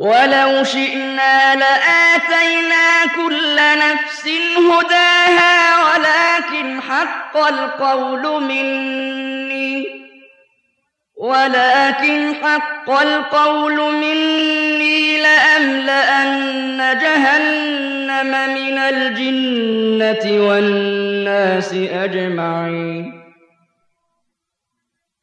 ولو شئنا لآتينا كل نفس هداها ولكن حق القول مني. ولكن حق القول مني لأملأن جهنم من الجنة والناس أجمعين.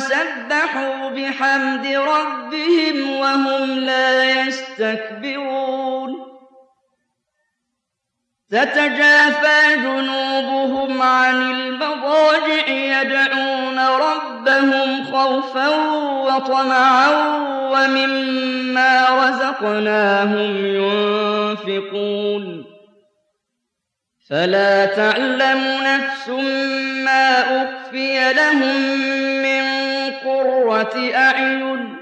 وسبحوا بحمد ربهم وهم لا يستكبرون تتجافى جنوبهم عن المضاجع يدعون ربهم خوفا وطمعا ومما رزقناهم ينفقون فلا تعلم نفس ما أخفي لهم قرة أعين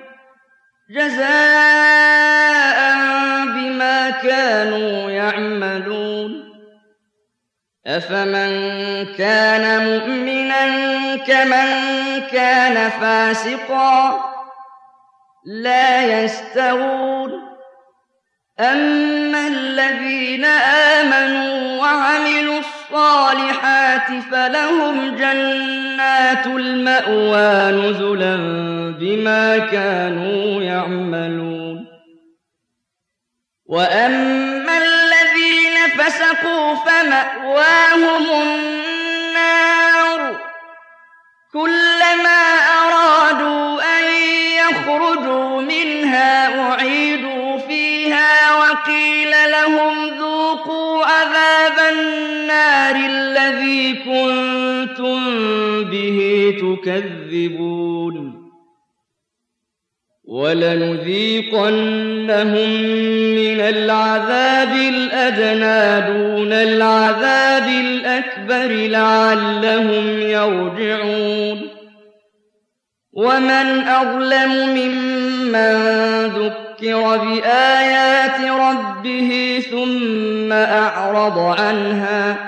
جزاء بما كانوا يعملون. أفمن كان مؤمنا كمن كان فاسقا لا يستوون. أما الذين آمنوا وعملوا الصالحات الصالحات فلهم جنات المأوى نزلا بما كانوا يعملون. وأما الذين فسقوا فمأواهم النار. كلما الذي كنتم به تكذبون ولنذيقنهم من العذاب الأدنى دون العذاب الأكبر لعلهم يرجعون ومن أظلم ممن ذكر بآيات ربه ثم أعرض عنها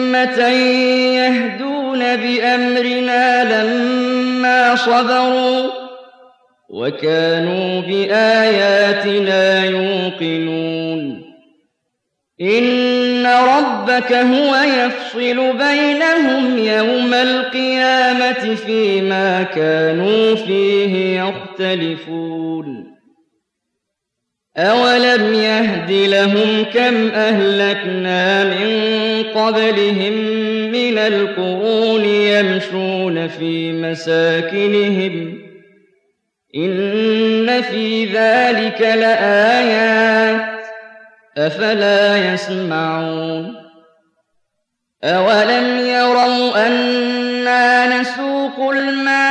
يهدون بأمرنا لما صبروا وكانوا بآياتنا يوقنون. إن ربك هو يفصل بينهم يوم القيامة فيما كانوا فيه يختلفون. أولم يهد لهم كم أهلكنا من قبلهم من القرون يمشون في مساكنهم ۖ إن في ذلك لآيات أفلا يسمعون أولم يروا أنا نسوق الماء إلى